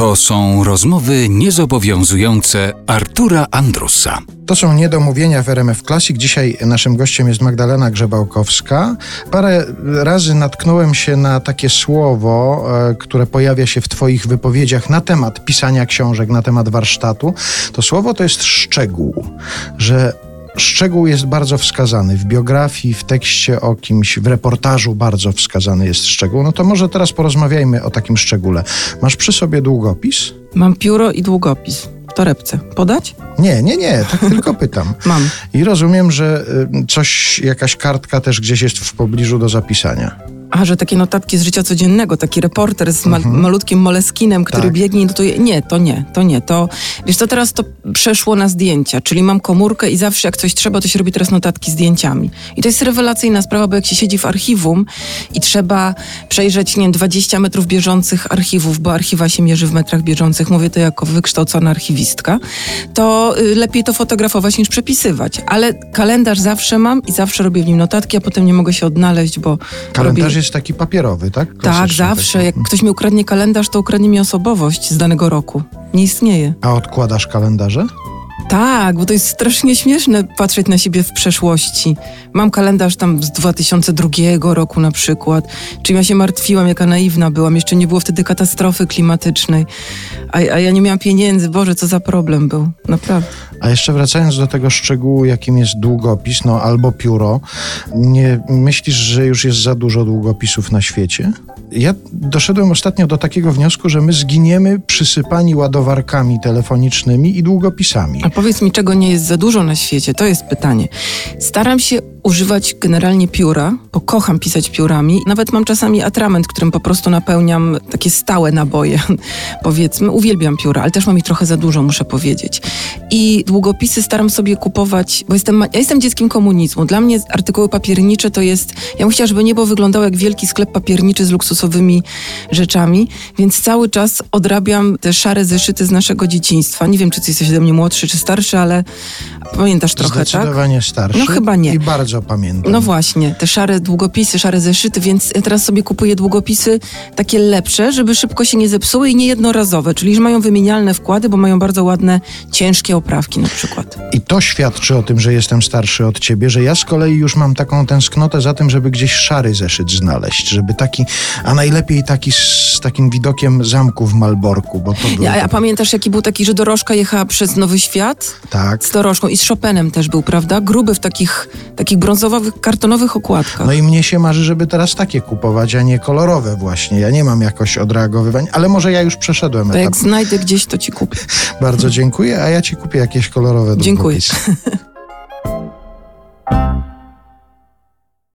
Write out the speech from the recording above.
To są rozmowy niezobowiązujące Artura Andrusa. To są niedomówienia w RMF Classic. Dzisiaj naszym gościem jest Magdalena Grzebałkowska. Parę razy natknąłem się na takie słowo, e, które pojawia się w Twoich wypowiedziach na temat pisania książek, na temat warsztatu. To słowo to jest szczegół, że szczegół jest bardzo wskazany. W biografii, w tekście o kimś, w reportażu bardzo wskazany jest szczegół. No to może teraz porozmawiajmy o takim szczególe. Masz przy sobie długopis? Mam pióro i długopis w torebce. Podać? Nie, nie, nie, tak tylko pytam. Mam. I rozumiem, że y, coś, jakaś kartka też gdzieś jest w pobliżu do zapisania. A, że takie notatki z życia codziennego, taki reporter z mal malutkim moleskinem, który Tak. biegnie i notuje. Nie, to nie, to nie, to... Wiesz co, teraz to przeszło na zdjęcia, czyli mam komórkę i zawsze jak coś trzeba, to się robi teraz notatki zdjęciami. I to jest rewelacyjna sprawa, bo jak się siedzi w archiwum i trzeba przejrzeć, nie wiem, 20 metrów bieżących archiwów, bo archiwa się mierzy w metrach bieżących, mówię to jako wykształcona archiwistka, to y, lepiej to fotografować niż przepisywać. Ale kalendarz zawsze mam i zawsze robię w nim notatki, a potem nie mogę się odnaleźć, bo Kalendarz robię... jest taki papierowy, tak? Tak, zawsze. taki. Jak ktoś mi ukradnie kalendarz, to ukradnie mi osobowość z danego roku. Nie istnieje. A odkładasz kalendarze? Tak, bo to jest strasznie śmieszne patrzeć na siebie w przeszłości. Mam kalendarz tam z 2002 roku na przykład. Czym ja się martwiłam, jaka naiwna byłam. Jeszcze nie było wtedy katastrofy klimatycznej. A, a ja nie miałam pieniędzy. Boże, co za problem był. Naprawdę. A jeszcze wracając do tego szczegółu, jakim jest długopis, no albo pióro, nie myślisz, że już jest za dużo długopisów na świecie? Ja doszedłem ostatnio do takiego wniosku, że my zginiemy przysypani ładowarkami telefonicznymi i długopisami. Powiedz mi, czego nie jest za dużo na świecie? To jest pytanie. Staram się używać generalnie pióra, bo kocham pisać piórami. Nawet mam czasami atrament, którym po prostu napełniam takie stałe naboje. Powiedzmy, uwielbiam pióra, ale też mam ich trochę za dużo, muszę powiedzieć. I długopisy staram sobie kupować, bo jestem, ja jestem dzieckiem komunizmu. Dla mnie artykuły papiernicze to jest, ja bym chciała, żeby niebo wyglądało jak wielki sklep papierniczy z luksusowymi rzeczami, więc cały czas odrabiam te szare zeszyty z naszego dzieciństwa. Nie wiem, czy ty jesteś ode mnie młodszy czy starszy, ale pamiętasz trochę, tak? Zdecydowanie starszy. No chyba nie. I bardzo pamiętam. No właśnie, te szare długopisy, szare zeszyty, więc teraz sobie kupuję długopisy takie lepsze, żeby szybko się nie zepsuły i nie jednorazowe, czyli że mają wymienialne wkłady, bo mają bardzo ładne, ciężkie oprawki na przykład. I to świadczy o tym, że jestem starszy od ciebie, że ja z kolei już mam taką tęsknotę za tym, żeby gdzieś szary zeszyt znaleźć, żeby taki, a najlepiej taki z takim widokiem zamku w Malborku, bo to było... Ja, a pamiętasz, jaki był taki, że dorożka jechała przez Nowy Świat? Tak. Z dorożką i z Chopinem też był, prawda? Gruby w takich, takich brązowych, kartonowych okładkach. No i mnie się marzy, żeby teraz takie kupować, a nie kolorowe właśnie. Ja nie mam jakoś odreagowywań, ale może ja już przeszedłem to etap. jak znajdę gdzieś, to ci kupię. Bardzo dziękuję, a ja ci kupię jakieś kolorowe Dziękuję. długopisy.